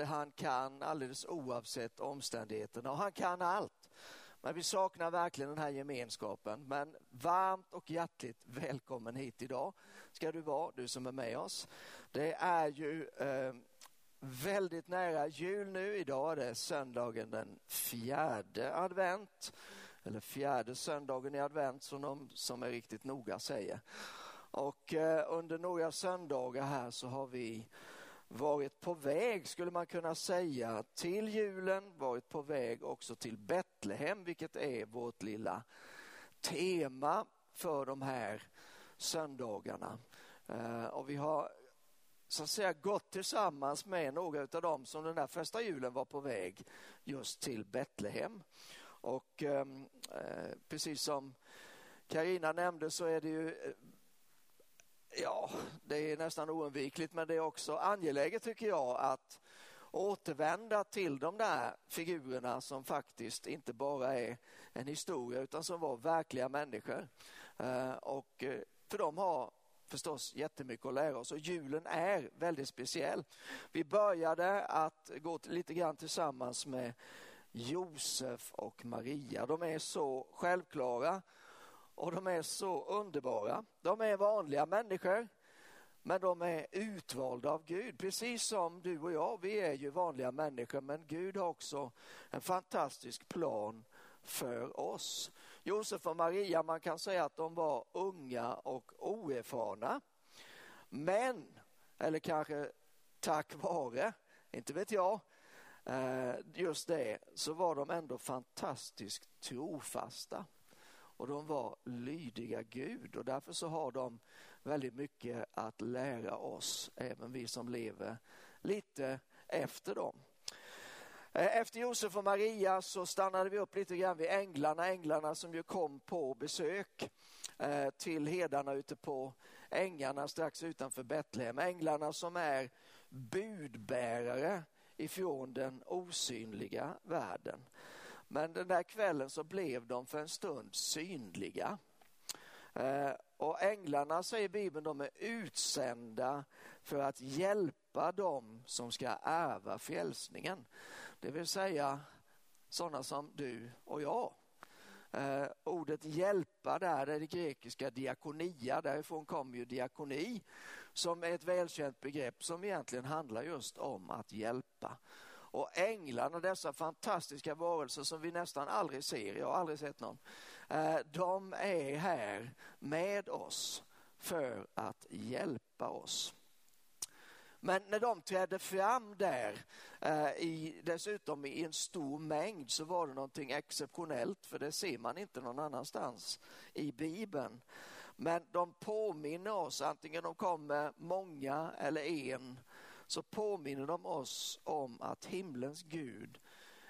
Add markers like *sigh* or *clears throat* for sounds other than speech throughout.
det han kan alldeles oavsett omständigheterna och han kan allt. Men vi saknar verkligen den här gemenskapen. Men varmt och hjärtligt välkommen hit idag ska du vara, du som är med oss. Det är ju eh, väldigt nära jul nu. Idag är det söndagen den fjärde advent. Eller fjärde söndagen i advent som de som är riktigt noga säger. Och eh, under några söndagar här så har vi varit på väg, skulle man kunna säga, till julen, varit på väg också till Betlehem, vilket är vårt lilla tema för de här söndagarna. Eh, och vi har så att säga gått tillsammans med några av dem som den där första julen var på väg just till Betlehem. Och ehm, eh, precis som Karina nämnde så är det ju eh, ja, det är nästan oundvikligt men det är också angeläget tycker jag att återvända till de där figurerna som faktiskt inte bara är en historia utan som var verkliga människor. Eh, och eh, för de har förstås jättemycket att lära oss och julen är väldigt speciell. Vi började att gå lite grann tillsammans med Josef och Maria. De är så självklara och de är så underbara. De är vanliga människor, men de är utvalda av Gud. Precis som du och jag, vi är ju vanliga människor, men Gud har också en fantastisk plan för oss. Josef och Maria, man kan säga att de var unga och oerfarna. Men, eller kanske tack vare, inte vet jag, eh, just det, så var de ändå fantastiskt trofasta och de var lydiga Gud och därför så har de väldigt mycket att lära oss, även vi som lever lite efter dem. Eh, efter Josef och Maria så stannade vi upp lite grann vid änglarna, änglarna som ju kom på besök eh, till hedarna ute på ängarna strax utanför Betlehem. Änglarna som är budbärare ifrån den osynliga världen. Men den där kvällen så blev de för en stund synliga. Eh, och änglarna, säger Bibeln, de är utsända för att hjälpa dem som ska ärva frälsningen. Det vill säga sådana som du och jag. Eh, ordet hjälpa där är det grekiska diakonia, därifrån kommer ju diakoni som är ett välkänt begrepp som egentligen handlar just om att hjälpa. Och änglarna, dessa fantastiska varelser som vi nästan aldrig ser, jag har aldrig sett någon, eh, de är här med oss för att hjälpa oss. Men när de trädde fram där, eh, i, dessutom i en stor mängd, så var det någonting exceptionellt, för det ser man inte någon annanstans i Bibeln. Men de påminner oss, antingen de kommer många eller en, så påminner de oss om att himlens Gud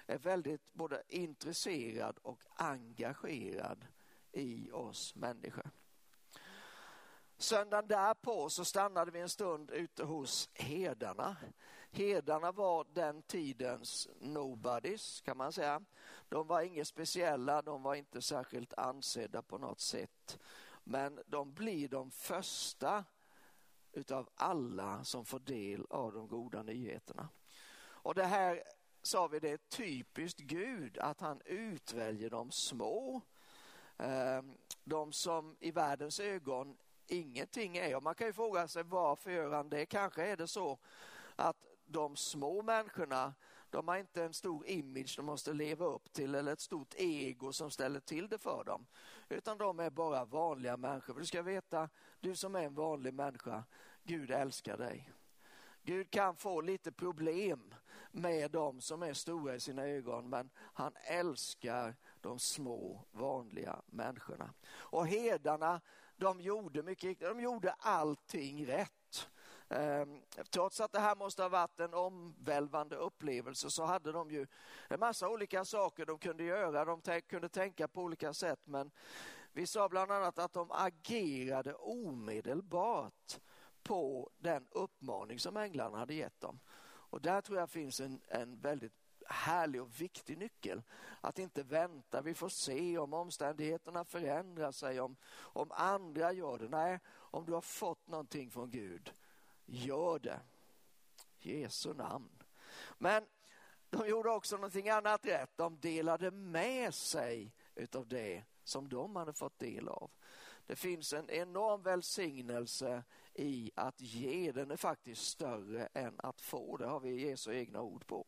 är väldigt både intresserad och engagerad i oss människor. Söndagen därpå så stannade vi en stund ute hos herdarna. Herdarna var den tidens nobodies kan man säga. De var inget speciella, de var inte särskilt ansedda på något sätt. Men de blir de första utav alla som får del av de goda nyheterna. Och det här sa vi, det är typiskt Gud att han utväljer de små, ehm, de som i världens ögon ingenting är. Och man kan ju fråga sig varför gör han det? Kanske är det så att de små människorna, de har inte en stor image de måste leva upp till eller ett stort ego som ställer till det för dem. Utan de är bara vanliga människor. du ska veta, du som är en vanlig människa, Gud älskar dig. Gud kan få lite problem med dem som är stora i sina ögon men han älskar de små vanliga människorna. Och herdarna, de gjorde mycket de gjorde allting rätt. Ehm, trots att det här måste ha varit en omvälvande upplevelse så hade de ju en massa olika saker de kunde göra. De kunde tänka på olika sätt men vi sa bland annat att de agerade omedelbart på den uppmaning som änglarna hade gett dem. Och där tror jag finns en, en väldigt härlig och viktig nyckel. Att inte vänta, vi får se om omständigheterna förändrar sig, om, om andra gör det. Nej, om du har fått någonting från Gud Gör det. Jesu namn. Men de gjorde också någonting annat rätt. De delade med sig utav det som de hade fått del av. Det finns en enorm välsignelse i att ge. Den är faktiskt större än att få. Det har vi Jesu egna ord på.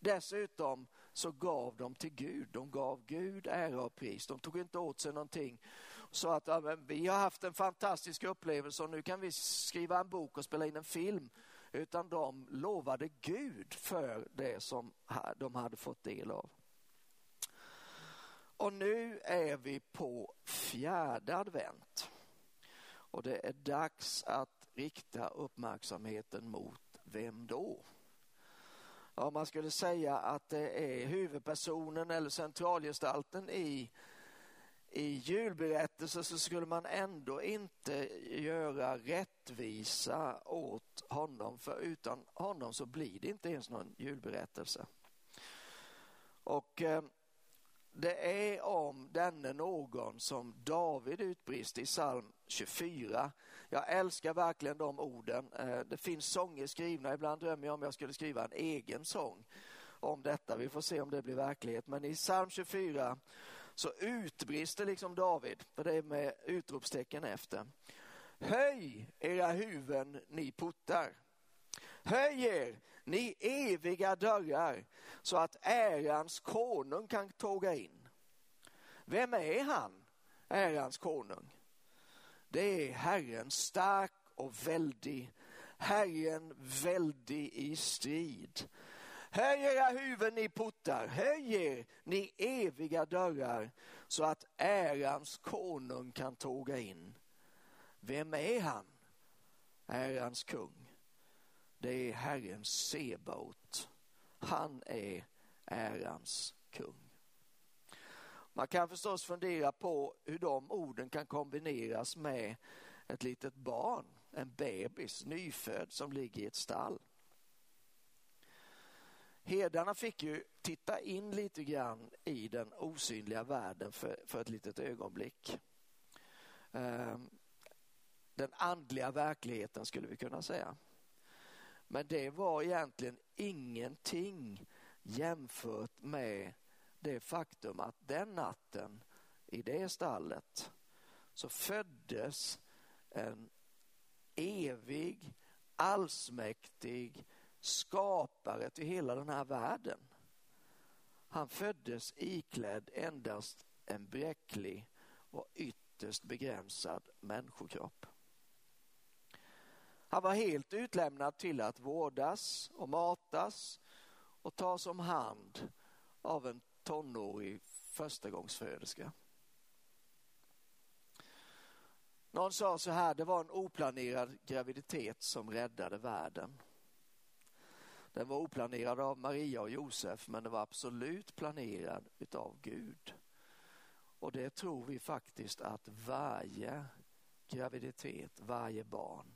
Dessutom så gav de till Gud. De gav Gud ära och pris. De tog inte åt sig någonting. Så att ja, vi har haft en fantastisk upplevelse och nu kan vi skriva en bok och spela in en film. Utan de lovade Gud för det som de hade fått del av. Och nu är vi på fjärde advent. Och det är dags att rikta uppmärksamheten mot vem då? Om man skulle säga att det är huvudpersonen eller centralgestalten i, i julberättelsen så skulle man ändå inte göra rättvisa åt honom för utan honom så blir det inte ens någon julberättelse. Och eh, det är om denne någon som David utbrister i psalm 24. Jag älskar verkligen de orden. Eh, det finns sånger skrivna, ibland drömmer jag om jag skulle skriva en egen sång om detta. Vi får se om det blir verklighet. Men i psalm 24 så utbrister liksom David, för det är med utropstecken efter. Höj era huvuden ni portar. Höj er ni eviga dörrar så att ärans konung kan tåga in. Vem är han, ärans konung? Det är Herren stark och väldig, Herren väldig i strid. Höj era huvuden ni portar, höj er ni eviga dörrar så att ärans konung kan tåga in. Vem är han? Ärans kung det är Herren Sebaot. Han är ärans kung. Man kan förstås fundera på hur de orden kan kombineras med ett litet barn, en bebis, nyfödd som ligger i ett stall. Herdarna fick ju titta in lite grann i den osynliga världen för, för ett litet ögonblick. Ehm, den andliga verkligheten skulle vi kunna säga. Men det var egentligen ingenting jämfört med det faktum att den natten i det stallet så föddes en evig, allsmäktig skapare till hela den här världen. Han föddes iklädd endast en bräcklig och ytterst begränsad människokropp. Han var helt utlämnad till att vårdas och matas och tas om hand av en tonårig förstagångsföderska. Någon sa så här, det var en oplanerad graviditet som räddade världen. Den var oplanerad av Maria och Josef men den var absolut planerad utav Gud. Och det tror vi faktiskt att varje graviditet, varje barn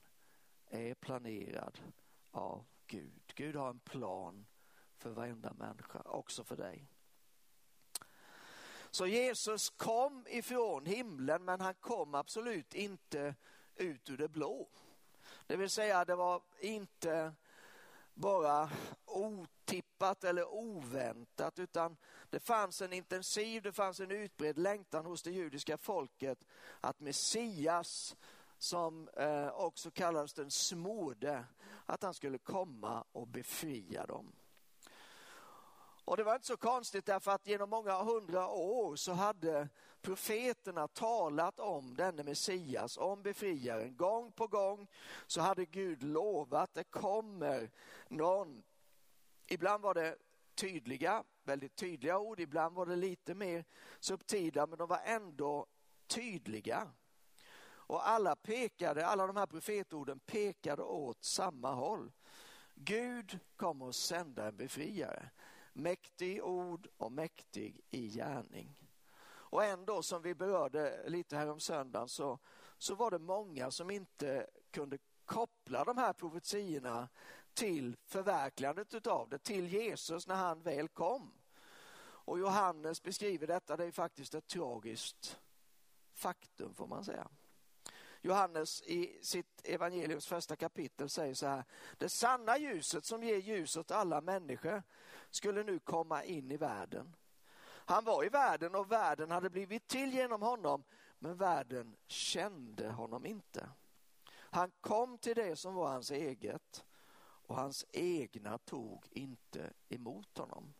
är planerad av Gud. Gud har en plan för varenda människa, också för dig. Så Jesus kom ifrån himlen men han kom absolut inte ut ur det blå. Det vill säga det var inte bara otippat eller oväntat utan det fanns en intensiv, det fanns en utbredd längtan hos det judiska folket att Messias som eh, också kallades den smorde, att han skulle komma och befria dem. Och det var inte så konstigt därför att genom många hundra år så hade profeterna talat om denne Messias, om befriaren. Gång på gång så hade Gud lovat det kommer någon. Ibland var det tydliga, väldigt tydliga ord, ibland var det lite mer subtila men de var ändå tydliga. Och alla pekade, alla de här profetorden pekade åt samma håll. Gud kommer att sända en befriare. Mäktig ord och mäktig i gärning. Och ändå, som vi berörde lite här om söndagen, så, så var det många som inte kunde koppla de här profetiorna till förverkligandet av det, till Jesus när han väl kom. Och Johannes beskriver detta, det är faktiskt ett tragiskt faktum får man säga. Johannes i sitt evangeliums första kapitel säger så här. Det sanna ljuset som ger ljus åt alla människor skulle nu komma in i världen. Han var i världen och världen hade blivit till genom honom men världen kände honom inte. Han kom till det som var hans eget och hans egna tog inte emot honom.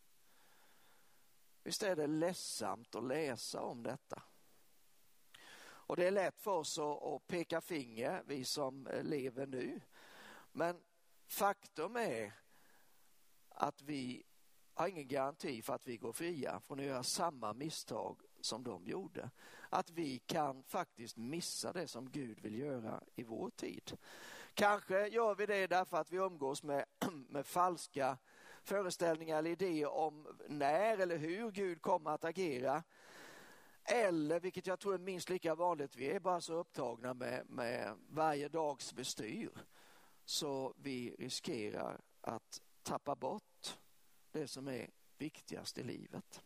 Visst är det ledsamt att läsa om detta? Och det är lätt för oss att peka finger, vi som eh, lever nu. Men faktum är att vi har ingen garanti för att vi går fria från att göra samma misstag som de gjorde. Att vi kan faktiskt missa det som Gud vill göra i vår tid. Kanske gör vi det därför att vi umgås med, *clears throat* med falska föreställningar eller idéer om när eller hur Gud kommer att agera. Eller, vilket jag tror är minst lika vanligt, vi är bara så upptagna med, med varje dags bestyr så vi riskerar att tappa bort det som är viktigast i livet.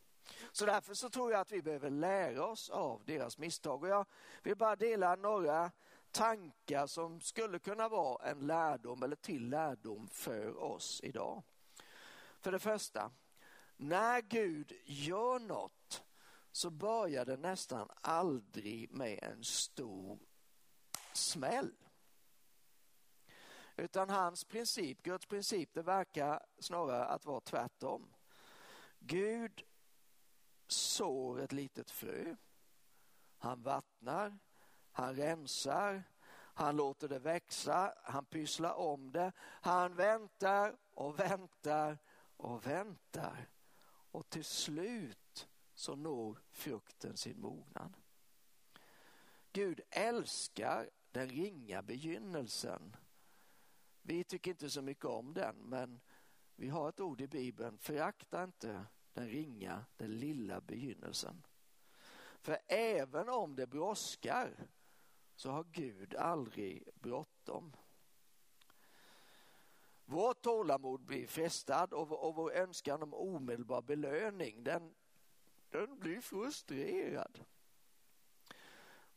Så därför så tror jag att vi behöver lära oss av deras misstag. Och jag vill bara dela några tankar som skulle kunna vara en lärdom eller till lärdom för oss idag. För det första, när Gud gör något så börjar det nästan aldrig med en stor smäll. Utan hans princip, Guds princip, det verkar snarare att vara tvärtom. Gud sår ett litet frö. Han vattnar, han rensar, han låter det växa, han pysslar om det. Han väntar och väntar och väntar. Och till slut så når frukten sin mognad. Gud älskar den ringa begynnelsen. Vi tycker inte så mycket om den, men vi har ett ord i Bibeln, förakta inte den ringa, den lilla begynnelsen. För även om det brådskar så har Gud aldrig bråttom. Vårt tålamod blir frestad och, vår önskan om omedelbar belöning den, den blir frustrerad.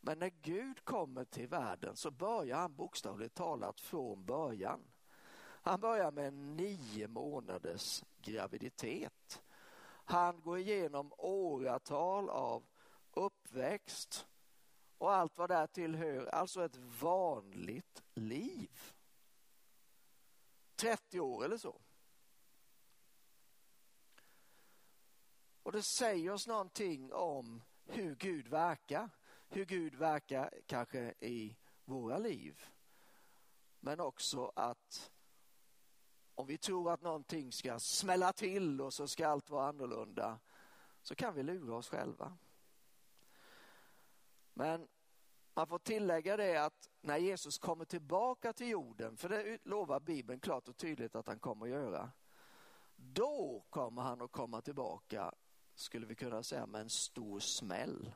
Men när Gud kommer till världen så börjar han bokstavligt talat från början. Han börjar med en nio månaders graviditet. Han går igenom åratal av uppväxt och allt vad där tillhör, alltså ett vanligt liv. 30 år eller så. Och det säger oss någonting om hur Gud verkar. Hur Gud verkar kanske i våra liv. Men också att om vi tror att någonting ska smälla till och så ska allt vara annorlunda så kan vi lura oss själva. Men man får tillägga det att när Jesus kommer tillbaka till jorden, för det lovar Bibeln klart och tydligt att han kommer att göra, då kommer han att komma tillbaka, skulle vi kunna säga, med en stor smäll.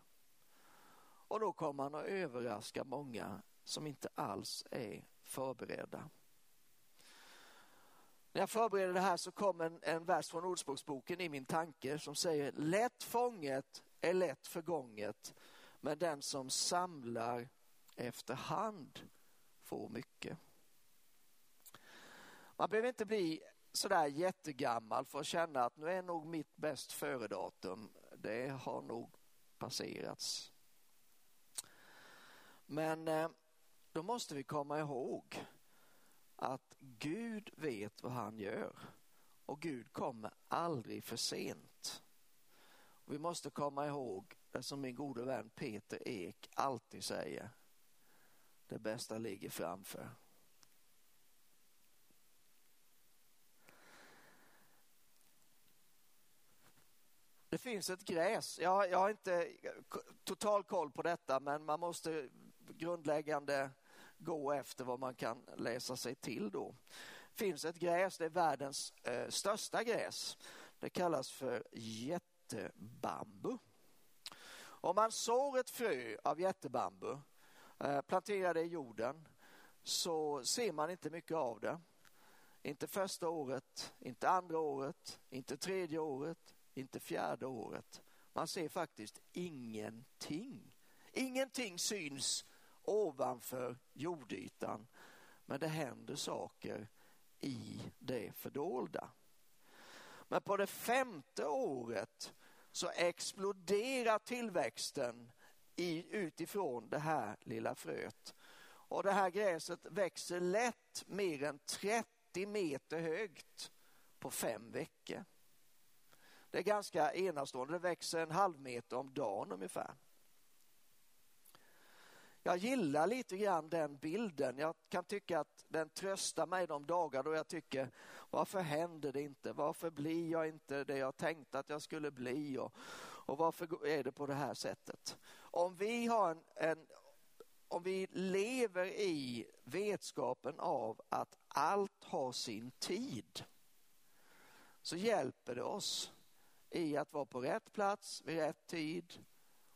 Och då kommer han att överraska många som inte alls är förberedda. När jag förberedde det här så kom en, en vers från Ordspråksboken i min tanke som säger lätt fånget är lätt förgånget men den som samlar efterhand får mycket. Man behöver inte bli sådär jättegammal för att känna att nu är nog mitt bäst före-datum, det har nog passerats. Men eh, då måste vi komma ihåg att Gud vet vad han gör och Gud kommer aldrig för sent. Vi måste komma ihåg det som min gode vän Peter Ek alltid säger. Det bästa ligger framför. Det finns ett gräs. Jag, jag har inte total koll på detta men man måste grundläggande gå efter vad man kan läsa sig till då. Det finns ett gräs, det är världens eh, största gräs. Det kallas för jättebambu. Om man sår ett frö av jättebambu, eh, planterar det i jorden, så ser man inte mycket av det. Inte första året, inte andra året, inte tredje året, inte fjärde året. Man ser faktiskt ingenting. Ingenting syns ovanför jordytan. Men det händer saker i det fördolda. Men på det femte året så exploderar tillväxten i, utifrån det här lilla fröet. Och det här gräset växer lätt mer än 30 meter högt på fem veckor. Det är ganska enastående. Det växer en halv meter om dagen ungefär. Jag gillar lite grann den bilden. Jag kan tycka att den tröstar mig de dagar då jag tycker varför händer det inte? Varför blir jag inte det jag tänkte att jag skulle bli? Och, och varför är det på det här sättet? Om vi, har en, en, om vi lever i vetskapen av att allt har sin tid så hjälper det oss i att vara på rätt plats vid rätt tid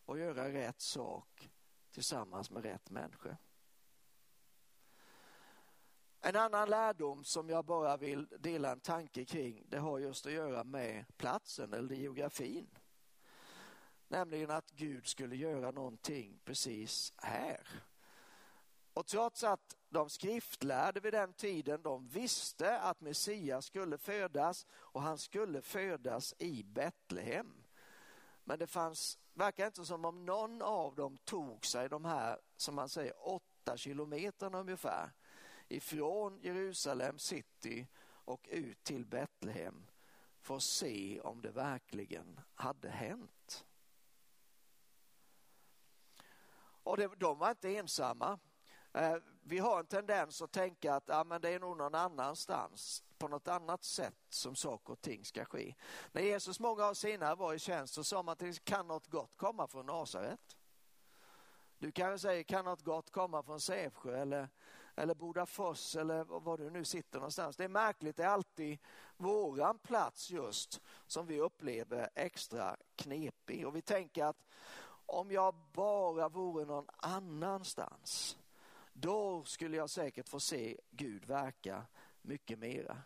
och göra rätt sak tillsammans med rätt människor. En annan lärdom som jag bara vill dela en tanke kring, det har just att göra med platsen eller geografin. Nämligen att Gud skulle göra någonting precis här. Och trots att de skriftlärde vid den tiden, de visste att Messias skulle födas och han skulle födas i Betlehem. Men det fanns, verkar inte som om någon av dem tog sig de här, som man säger, åtta kilometerna ungefär ifrån Jerusalem city och ut till Betlehem för att se om det verkligen hade hänt. Och det, de var inte ensamma. Eh, vi har en tendens att tänka att ja, men det är nog någon annanstans, på något annat sätt som saker och ting ska ske. När Jesus många år senare var i tjänst så sa man att kan något gott komma från Nasaret? Du kanske säger, kan något gott komma från Sävsjö eller, eller Bodafors eller var du nu sitter någonstans. Det är märkligt, det är alltid våran plats just som vi upplever extra knepig. Och vi tänker att om jag bara vore någon annanstans då skulle jag säkert få se Gud verka mycket mera.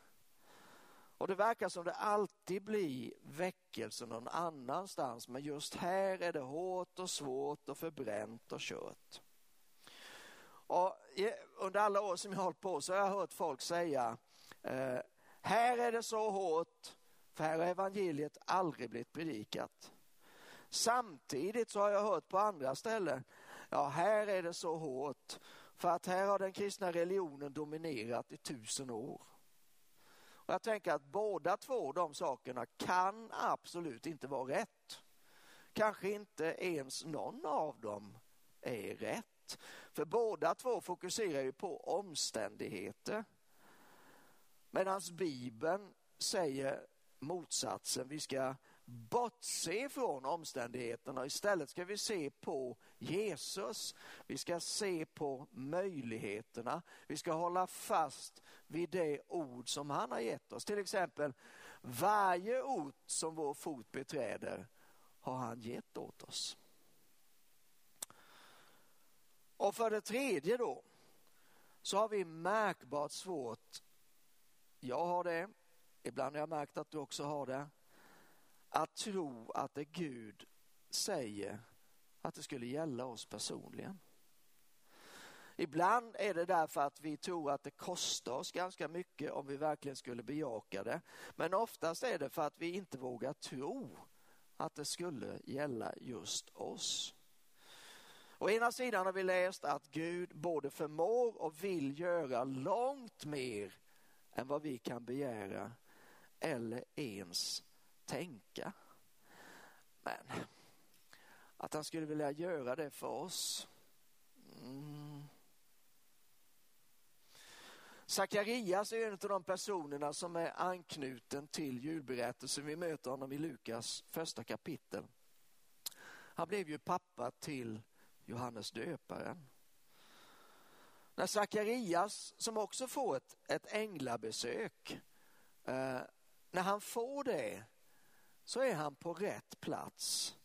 Och det verkar som det alltid blir väckelse någon annanstans men just här är det hårt och svårt och förbränt och kört. Och under alla år som jag har hållit på så har jag hört folk säga eh, här är det så hårt för här har evangeliet aldrig blivit predikat. Samtidigt så har jag hört på andra ställen ja här är det så hårt för att här har den kristna religionen dominerat i tusen år. Och jag tänker att båda två de sakerna kan absolut inte vara rätt. Kanske inte ens någon av dem är rätt. För båda två fokuserar ju på omständigheter. Medan Bibeln säger motsatsen. Vi ska bortse från omständigheterna. Istället ska vi se på Jesus. Vi ska se på möjligheterna. Vi ska hålla fast vid det ord som han har gett oss. Till exempel, varje ord som vår fot beträder har han gett åt oss. Och för det tredje då, så har vi märkbart svårt, jag har det, ibland har jag märkt att du också har det, att tro att det Gud säger att det skulle gälla oss personligen. Ibland är det därför att vi tror att det kostar oss ganska mycket om vi verkligen skulle bejaka det. Men oftast är det för att vi inte vågar tro att det skulle gälla just oss. Å ena sidan har vi läst att Gud både förmår och vill göra långt mer än vad vi kan begära eller ens tänka. Men att han skulle vilja göra det för oss. Mm. Sakarias är en av de personerna som är anknuten till julberättelsen. Vi möter honom i Lukas första kapitel. Han blev ju pappa till Johannes döparen. När Sakarias, som också får ett, ett änglabesök, eh, när han får det så är han på rätt plats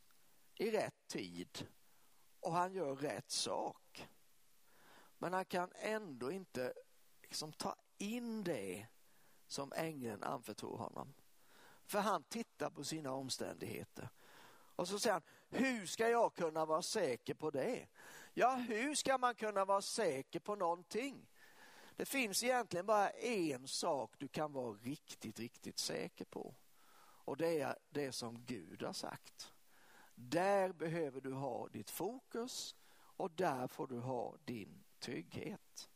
i rätt tid och han gör rätt sak. Men han kan ändå inte liksom ta in det som ängeln anförtror honom. För han tittar på sina omständigheter. Och så säger han, hur ska jag kunna vara säker på det? Ja, hur ska man kunna vara säker på någonting? Det finns egentligen bara en sak du kan vara riktigt, riktigt säker på. Och det är det som Gud har sagt. Där behöver du ha ditt fokus och där får du ha din trygghet.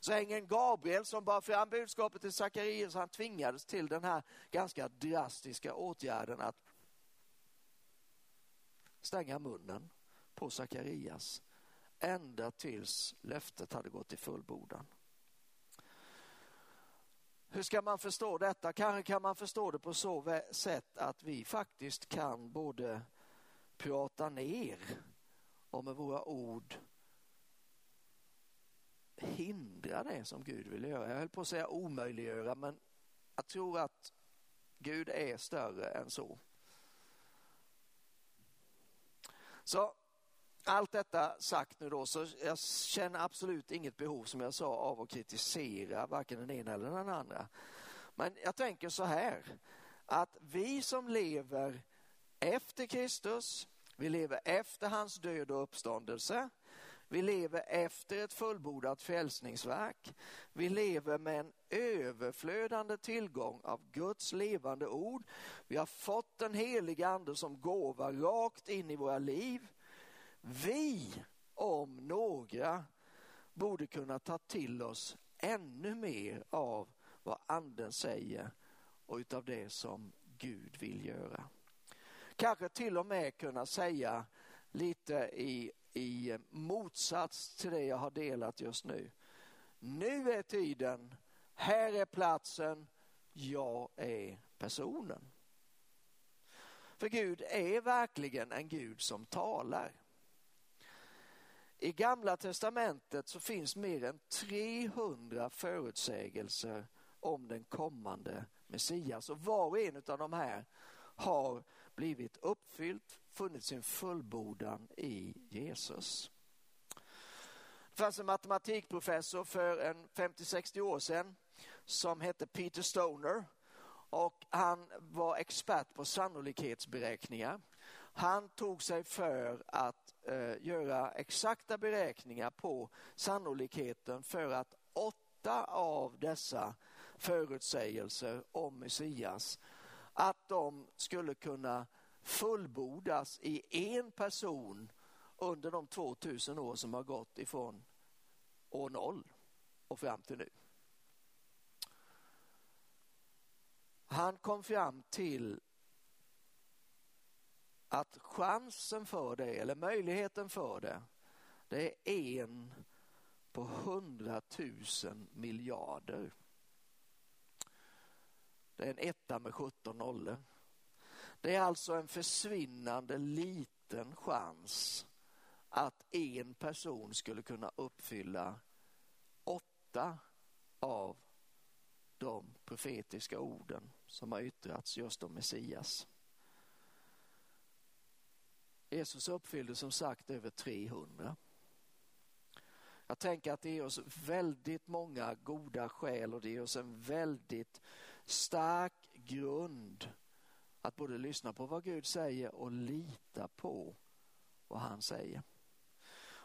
Så ängeln Gabriel som bar fram budskapet till Sakarias, han tvingades till den här ganska drastiska åtgärden att stänga munnen på Sakarias ända tills löftet hade gått i fullbordan. Hur ska man förstå detta? Kanske kan man förstå det på så sätt att vi faktiskt kan både prata ner och med våra ord hindra det som Gud vill göra. Jag höll på att säga omöjliggöra, men jag tror att Gud är större än så. Så allt detta sagt nu då, så jag känner absolut inget behov som jag sa av att kritisera varken den ena eller den andra. Men jag tänker så här, att vi som lever efter Kristus, vi lever efter hans död och uppståndelse, vi lever efter ett fullbordat frälsningsverk. Vi lever med en överflödande tillgång av Guds levande ord. Vi har fått den heliga ande som gåva rakt in i våra liv. Vi, om några, borde kunna ta till oss ännu mer av vad anden säger och utav det som Gud vill göra. Kanske till och med kunna säga lite i i motsats till det jag har delat just nu. Nu är tiden, här är platsen, jag är personen. För Gud är verkligen en Gud som talar. I Gamla testamentet så finns mer än 300 förutsägelser om den kommande Messias och var och en av de här har blivit uppfyllt, funnit sin fullbordan i Jesus. Det fanns en matematikprofessor för en 50-60 år sedan som hette Peter Stoner och han var expert på sannolikhetsberäkningar. Han tog sig för att eh, göra exakta beräkningar på sannolikheten för att åtta av dessa förutsägelser om Messias att de skulle kunna fullbordas i en person under de 2000 år som har gått ifrån år noll och fram till nu. Han kom fram till att chansen för det, eller möjligheten för det, det är en på hundratusen miljarder. Det är en etta med 17 nollor. Det är alltså en försvinnande liten chans att en person skulle kunna uppfylla åtta av de profetiska orden som har yttrats just om Messias. Jesus uppfyllde som sagt över 300. Jag tänker att det ger oss väldigt många goda skäl och det ger oss en väldigt stark grund att både lyssna på vad Gud säger och lita på vad han säger.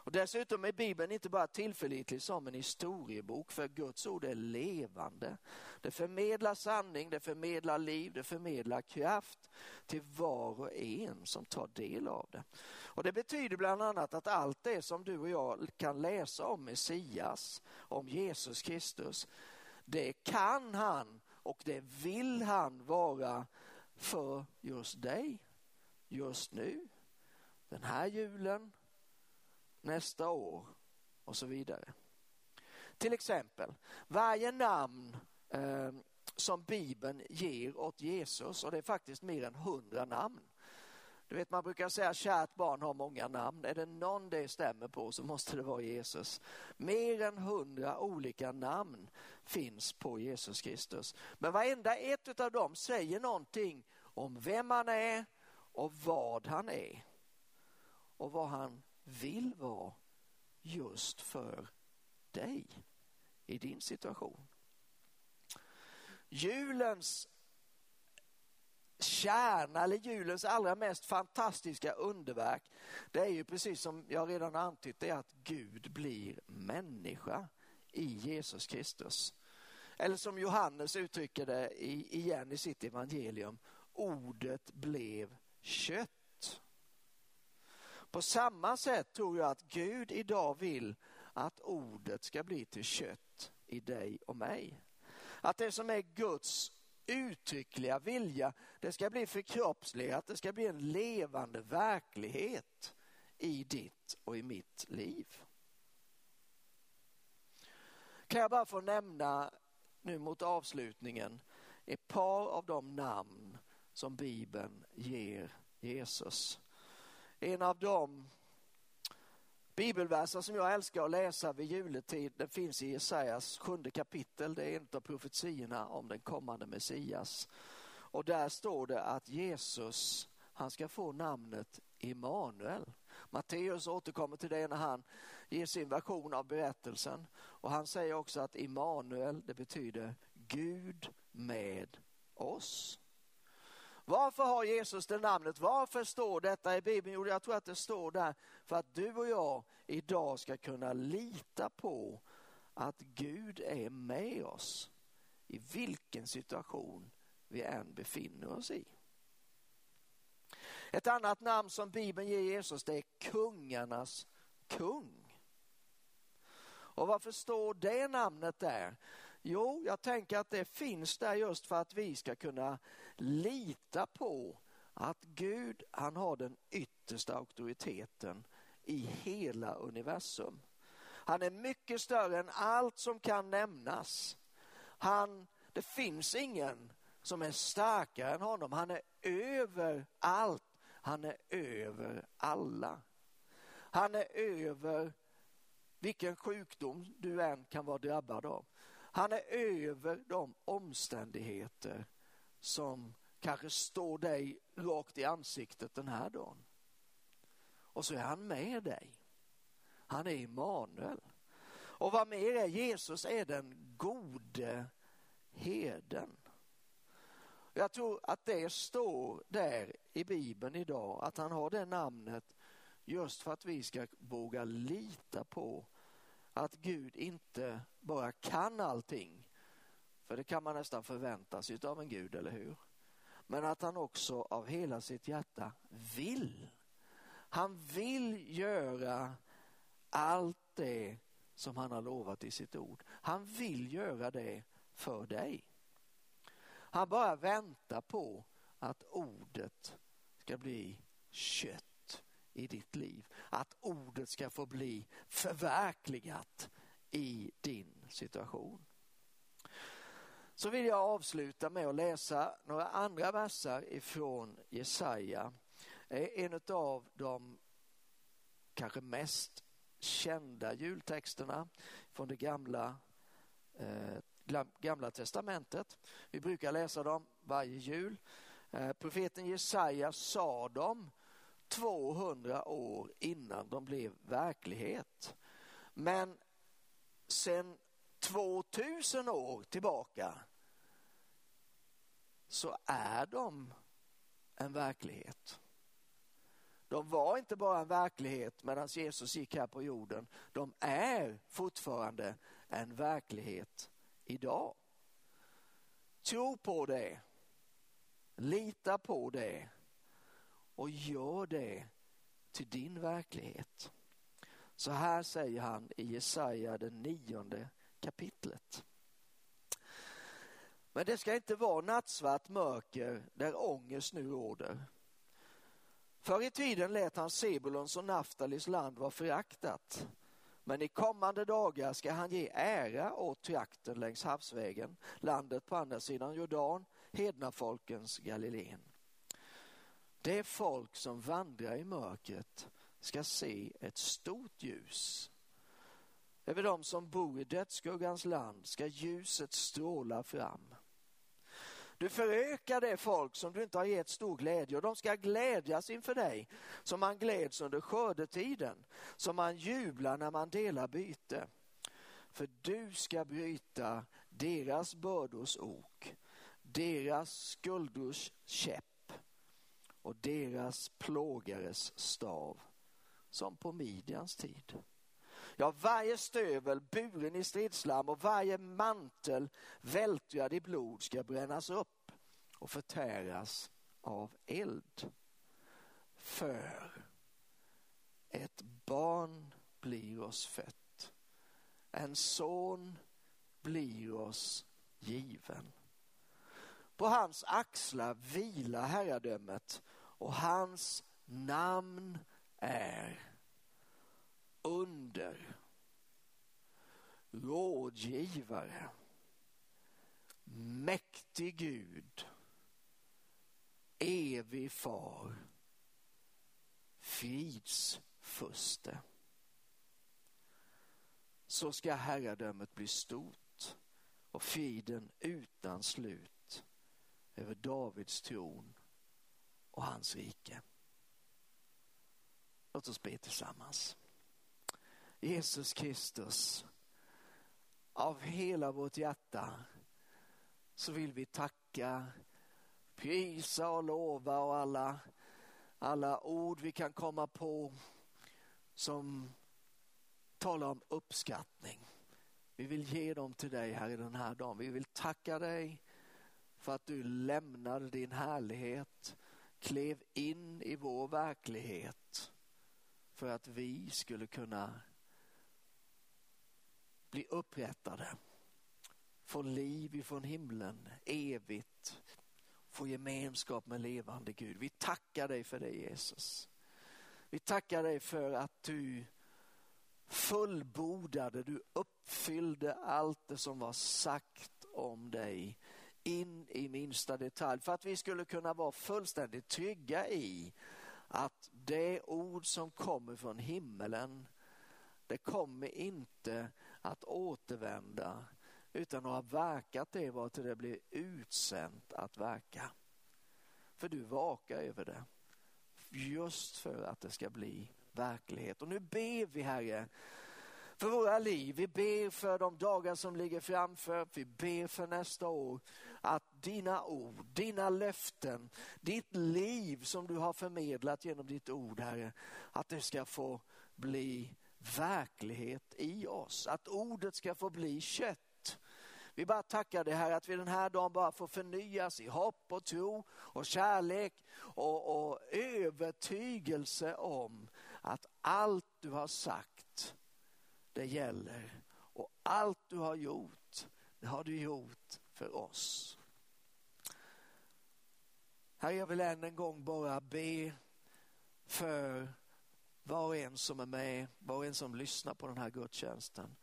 Och Dessutom är Bibeln inte bara tillförlitlig som en historiebok för Guds ord är levande. Det förmedlar sanning, det förmedlar liv, det förmedlar kraft till var och en som tar del av det. Och Det betyder bland annat att allt det som du och jag kan läsa om Messias, om Jesus Kristus, det kan han och det vill han vara för just dig, just nu, den här julen, nästa år och så vidare. Till exempel, varje namn eh, som Bibeln ger åt Jesus, och det är faktiskt mer än hundra namn, du vet, man brukar säga kärt barn har många namn. Är det någon det stämmer på så måste det vara Jesus. Mer än hundra olika namn finns på Jesus Kristus. Men varenda ett av dem säger någonting om vem han är och vad han är. Och vad han vill vara just för dig i din situation. Julens kärna eller julens allra mest fantastiska underverk, det är ju precis som jag redan antytt, det är att Gud blir människa i Jesus Kristus. Eller som Johannes uttrycker det igen i sitt evangelium, ordet blev kött. På samma sätt tror jag att Gud idag vill att ordet ska bli till kött i dig och mig. Att det som är Guds uttryckliga vilja, det ska bli förkroppsligat, det ska bli en levande verklighet i ditt och i mitt liv. Kan jag bara få nämna nu mot avslutningen ett par av de namn som Bibeln ger Jesus. En av dem Bibelverser som jag älskar att läsa vid juletid, den finns i Jesajas sjunde kapitel. Det är en av profetiorna om den kommande Messias. Och där står det att Jesus, han ska få namnet Immanuel. Matteus återkommer till det när han ger sin version av berättelsen. Och han säger också att Immanuel, det betyder Gud med oss. Varför har Jesus det namnet? Varför står detta i Bibeln? Jo, jag tror att det står där för att du och jag idag ska kunna lita på att Gud är med oss i vilken situation vi än befinner oss i. Ett annat namn som Bibeln ger Jesus det är kungarnas kung. Och varför står det namnet där? Jo, jag tänker att det finns där just för att vi ska kunna lita på att Gud, han har den yttersta auktoriteten i hela universum. Han är mycket större än allt som kan nämnas. Han, det finns ingen som är starkare än honom. Han är över allt. Han är över alla. Han är över vilken sjukdom du än kan vara drabbad av. Han är över de omständigheter som kanske står dig rakt i ansiktet den här dagen. Och så är han med dig. Han är Immanuel. Och vad mer är, Jesus är den gode herden. Jag tror att det står där i Bibeln idag, att han har det namnet just för att vi ska våga lita på att Gud inte bara kan allting, för det kan man nästan förvänta sig av en Gud, eller hur? Men att han också av hela sitt hjärta vill. Han vill göra allt det som han har lovat i sitt ord. Han vill göra det för dig. Han bara väntar på att ordet ska bli kött i ditt liv. Att ordet ska få bli förverkligat i din situation. Så vill jag avsluta med att läsa några andra verser ifrån Jesaja. Eh, en av de kanske mest kända jultexterna från det gamla, eh, gamla testamentet. Vi brukar läsa dem varje jul. Eh, profeten Jesaja sa dem 200 år innan de blev verklighet. Men sen 2000 år tillbaka så är de en verklighet. De var inte bara en verklighet medan Jesus gick här på jorden. De är fortfarande en verklighet idag. Tro på det. Lita på det och gör det till din verklighet. Så här säger han i Jesaja den nionde kapitlet. Men det ska inte vara nattsvart mörker där ångest nu råder. Förr i tiden lät han Sebulons och Naftalis land vara föraktat. Men i kommande dagar ska han ge ära åt trakten längs havsvägen, landet på andra sidan Jordan, hednafolkens Galileen. Det folk som vandrar i mörkret ska se ett stort ljus. Över dem som bor i dödsskuggans land ska ljuset stråla fram. Du förökar det folk som du inte har gett stor glädje och de ska glädjas inför dig som man gläds under skördetiden, som man jublar när man delar byte. För du ska bryta deras bördors ok, deras skuldrors käpp och deras plågares stav, som på Midjans tid. Ja, varje stövel buren i stridslam och varje mantel vältrad i blod ska brännas upp och förtäras av eld. För ett barn blir oss fött, en son blir oss given. På hans axlar vilar herradömet och hans namn är under, rådgivare, mäktig Gud, evig far, fridsfurste. Så ska herradömet bli stort och friden utan slut över Davids tron och hans rike. Låt oss be tillsammans. Jesus Kristus, av hela vårt hjärta så vill vi tacka, prisa och lova och alla, alla ord vi kan komma på som talar om uppskattning. Vi vill ge dem till dig här i den här dagen. Vi vill tacka dig för att du lämnade din härlighet, klev in i vår verklighet för att vi skulle kunna bli upprättade, få liv ifrån himlen evigt, få gemenskap med levande Gud. Vi tackar dig för det Jesus. Vi tackar dig för att du fullbordade, du uppfyllde allt det som var sagt om dig in i minsta detalj för att vi skulle kunna vara fullständigt trygga i att det ord som kommer från himmelen det kommer inte att återvända utan att ha verkat det var till det blir utsänt att verka. För du vakar över det just för att det ska bli verklighet. Och nu ber vi Herre för våra liv. Vi ber för de dagar som ligger framför. Vi ber för nästa år att dina ord, dina löften, ditt liv som du har förmedlat genom ditt ord Herre, att det ska få bli verklighet i oss. Att ordet ska få bli kött. Vi bara tackar dig här att vi den här dagen bara får förnyas i hopp och tro och kärlek och, och övertygelse om att allt du har sagt, det gäller. Och allt du har gjort, det har du gjort för oss. Herre, jag vill än en gång bara be för var och en som är med, var och en som lyssnar på den här gudstjänsten.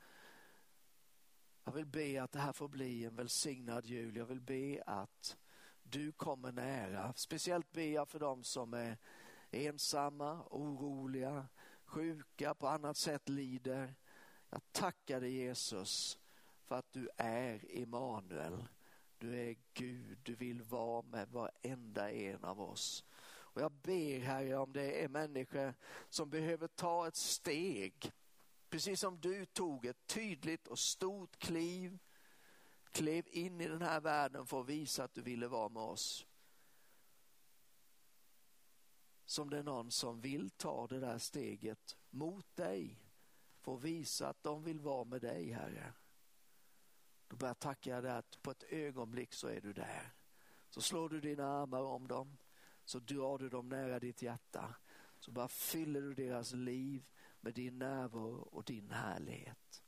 Jag vill be att det här får bli en välsignad jul. Jag vill be att du kommer nära. Speciellt ber jag för dem som är ensamma, oroliga, sjuka, på annat sätt lider. Jag tackar dig Jesus för att du är Emanuel. Du är Gud, du vill vara med varenda en av oss. Och jag ber Herre om det är människor som behöver ta ett steg, precis som du tog ett tydligt och stort kliv, klev in i den här världen för att visa att du ville vara med oss. Som det är någon som vill ta det där steget mot dig, för att visa att de vill vara med dig Herre. Då börjar jag tacka dig att på ett ögonblick så är du där. Så slår du dina armar om dem så drar du dem nära ditt hjärta. Så bara fyller du deras liv med din närvaro och din härlighet.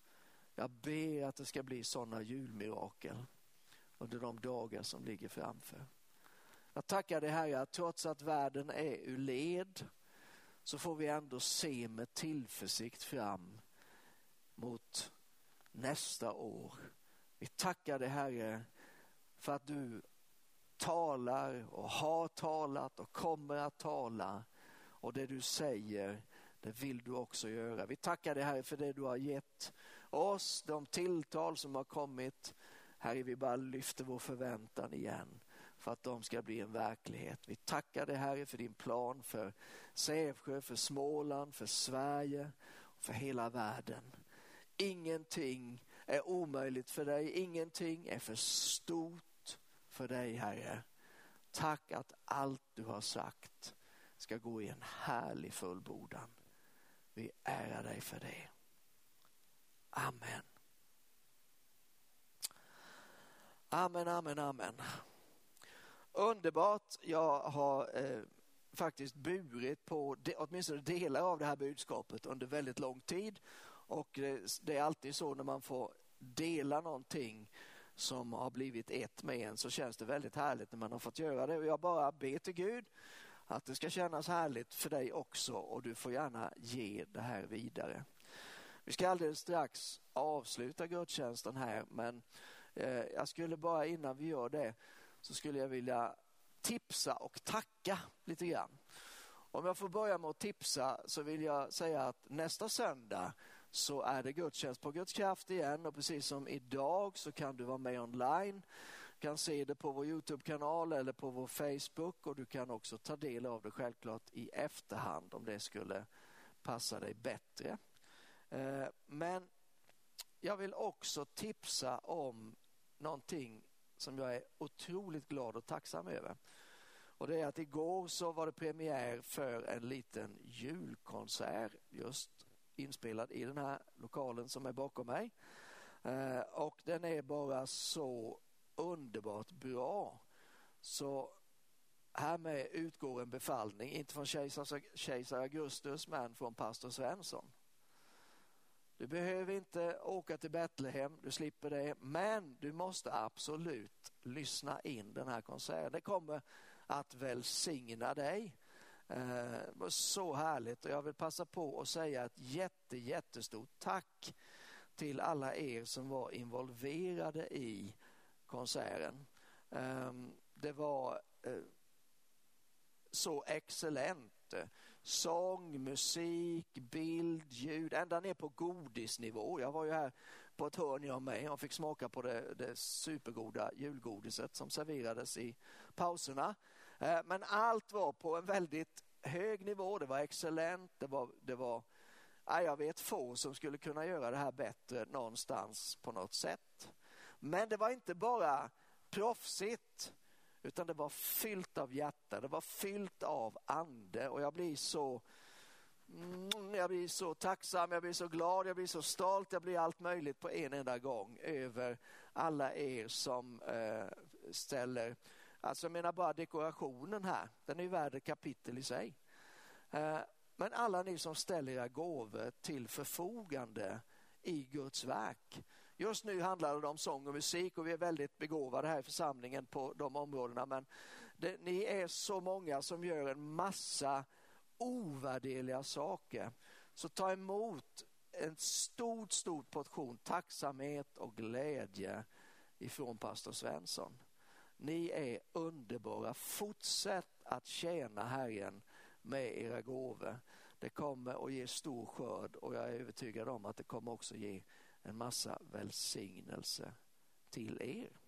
Jag ber att det ska bli sådana julmirakel under de dagar som ligger framför. Jag tackar dig Herre att trots att världen är ur led så får vi ändå se med tillförsikt fram mot nästa år. Vi tackar dig Herre för att du talar och har talat och kommer att tala. Och det du säger, det vill du också göra. Vi tackar dig Herre för det du har gett oss, de tilltal som har kommit. Herre, vi bara lyfter vår förväntan igen för att de ska bli en verklighet. Vi tackar dig Herre för din plan för Sävsjö, för Småland, för Sverige och för hela världen. Ingenting är omöjligt för dig, ingenting är för stort för dig Herre. Tack att allt du har sagt ska gå i en härlig fullbordan. Vi ärar dig för det. Amen. Amen, amen, amen. Underbart. Jag har eh, faktiskt burit på de, åtminstone delar av det här budskapet under väldigt lång tid. Och eh, det, det är alltid så när man får dela någonting som har blivit ett med en så känns det väldigt härligt när man har fått göra det. Och jag bara ber till Gud att det ska kännas härligt för dig också och du får gärna ge det här vidare. Vi ska alldeles strax avsluta gudstjänsten här men eh, jag skulle bara innan vi gör det så skulle jag vilja tipsa och tacka lite grann. Om jag får börja med att tipsa så vill jag säga att nästa söndag så är det gudstjänst på Guds kraft igen och precis som idag så kan du vara med online. Du kan se det på vår Youtube-kanal eller på vår Facebook och du kan också ta del av det självklart i efterhand om det skulle passa dig bättre. Eh, men jag vill också tipsa om någonting som jag är otroligt glad och tacksam över. Och det är att igår så var det premiär för en liten julkonsert just inspelad i den här lokalen som är bakom mig. Eh, och den är bara så underbart bra. Så härmed utgår en befallning, inte från kejsar Augustus men från pastor Svensson. Du behöver inte åka till Betlehem, du slipper det, men du måste absolut lyssna in den här konserten. Det kommer att välsigna dig. Eh, så härligt och jag vill passa på att säga ett jätte, jättestort tack till alla er som var involverade i konserten. Ehm, det var eh, så excellent. Sång, musik, bild, ljud, ända ner på godisnivå. Jag var ju här på ett hörn jag med och fick smaka på det, det supergoda julgodiset som serverades i pauserna. Eh, men allt var på en väldigt hög nivå. Det var excellent. Det var, det var jag vet få som skulle kunna göra det här bättre någonstans på något sätt. Men det var inte bara proffsigt utan det var fyllt av hjärta, det var fyllt av ande och jag blir så mm, jag blir så tacksam, jag blir så glad, jag blir så stolt, jag blir allt möjligt på en enda gång över alla er som eh, ställer Alltså jag menar bara dekorationen här, den är värd ett kapitel i sig. Eh, men alla ni som ställer era gåvor till förfogande i Guds verk. Just nu handlar det om sång och musik och vi är väldigt begåvade här i församlingen på de områdena. Men det, ni är så många som gör en massa ovärderliga saker. Så ta emot en stor, stor portion tacksamhet och glädje ifrån pastor Svensson. Ni är underbara. Fortsätt att tjäna Herren med era gåvor. Det kommer att ge stor skörd och jag är övertygad om att det kommer också ge en massa välsignelse till er.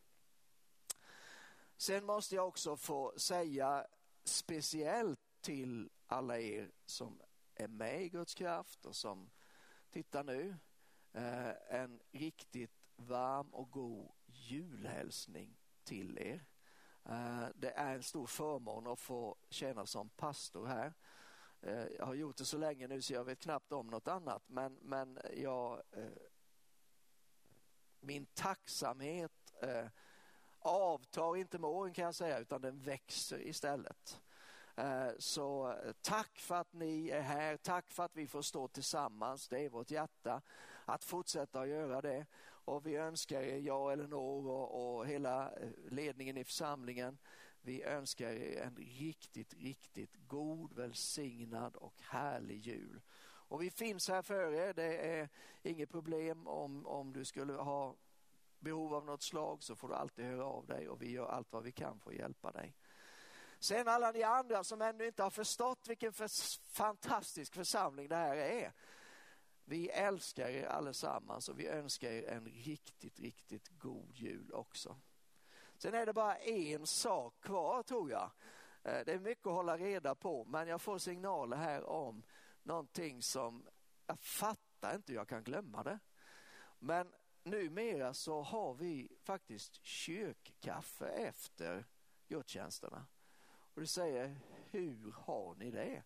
Sen måste jag också få säga speciellt till alla er som är med i Guds kraft och som tittar nu eh, en riktigt varm och god julhälsning till er. Eh, det är en stor förmån att få tjäna som pastor här. Eh, jag har gjort det så länge nu så jag vet knappt om något annat men, men jag, eh, min tacksamhet avtar inte med åren kan jag säga utan den växer istället. Så tack för att ni är här, tack för att vi får stå tillsammans, det är vårt hjärta att fortsätta att göra det. Och vi önskar er, jag, Elinor och, och hela eh, ledningen i församlingen, vi önskar er en riktigt, riktigt god, välsignad och härlig jul. Och vi finns här för er, det är inget problem om, om du skulle ha behov av något slag så får du alltid höra av dig och vi gör allt vad vi kan för att hjälpa dig. Sen alla ni andra som ännu inte har förstått vilken för, fantastisk församling det här är vi älskar er allesammans och vi önskar er en riktigt, riktigt god jul också. Sen är det bara en sak kvar tror jag. Eh, det är mycket att hålla reda på men jag får signaler här om någonting som jag fattar inte hur jag kan glömma det. Men numera så har vi faktiskt kyrkkaffe efter gudstjänsterna. Och du säger, hur har ni det?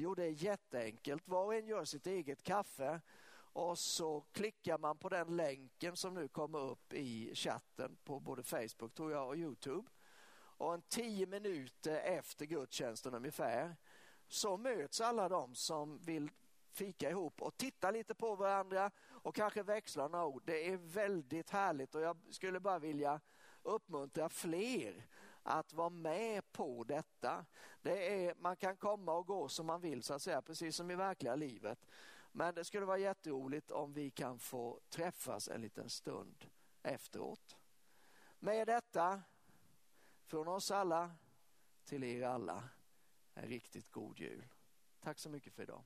Jo, det är jätteenkelt. Var och en gör sitt eget kaffe och så klickar man på den länken som nu kommer upp i chatten på både Facebook tror jag och Youtube. Och en tio minuter efter gudstjänsten ungefär så möts alla de som vill fika ihop och titta lite på varandra och kanske växla några ord. Det är väldigt härligt och jag skulle bara vilja uppmuntra fler att vara med på detta. Det är, man kan komma och gå som man vill så att säga, precis som i verkliga livet. Men det skulle vara jätteroligt om vi kan få träffas en liten stund efteråt. Med detta, från oss alla till er alla, en riktigt god jul. Tack så mycket för idag.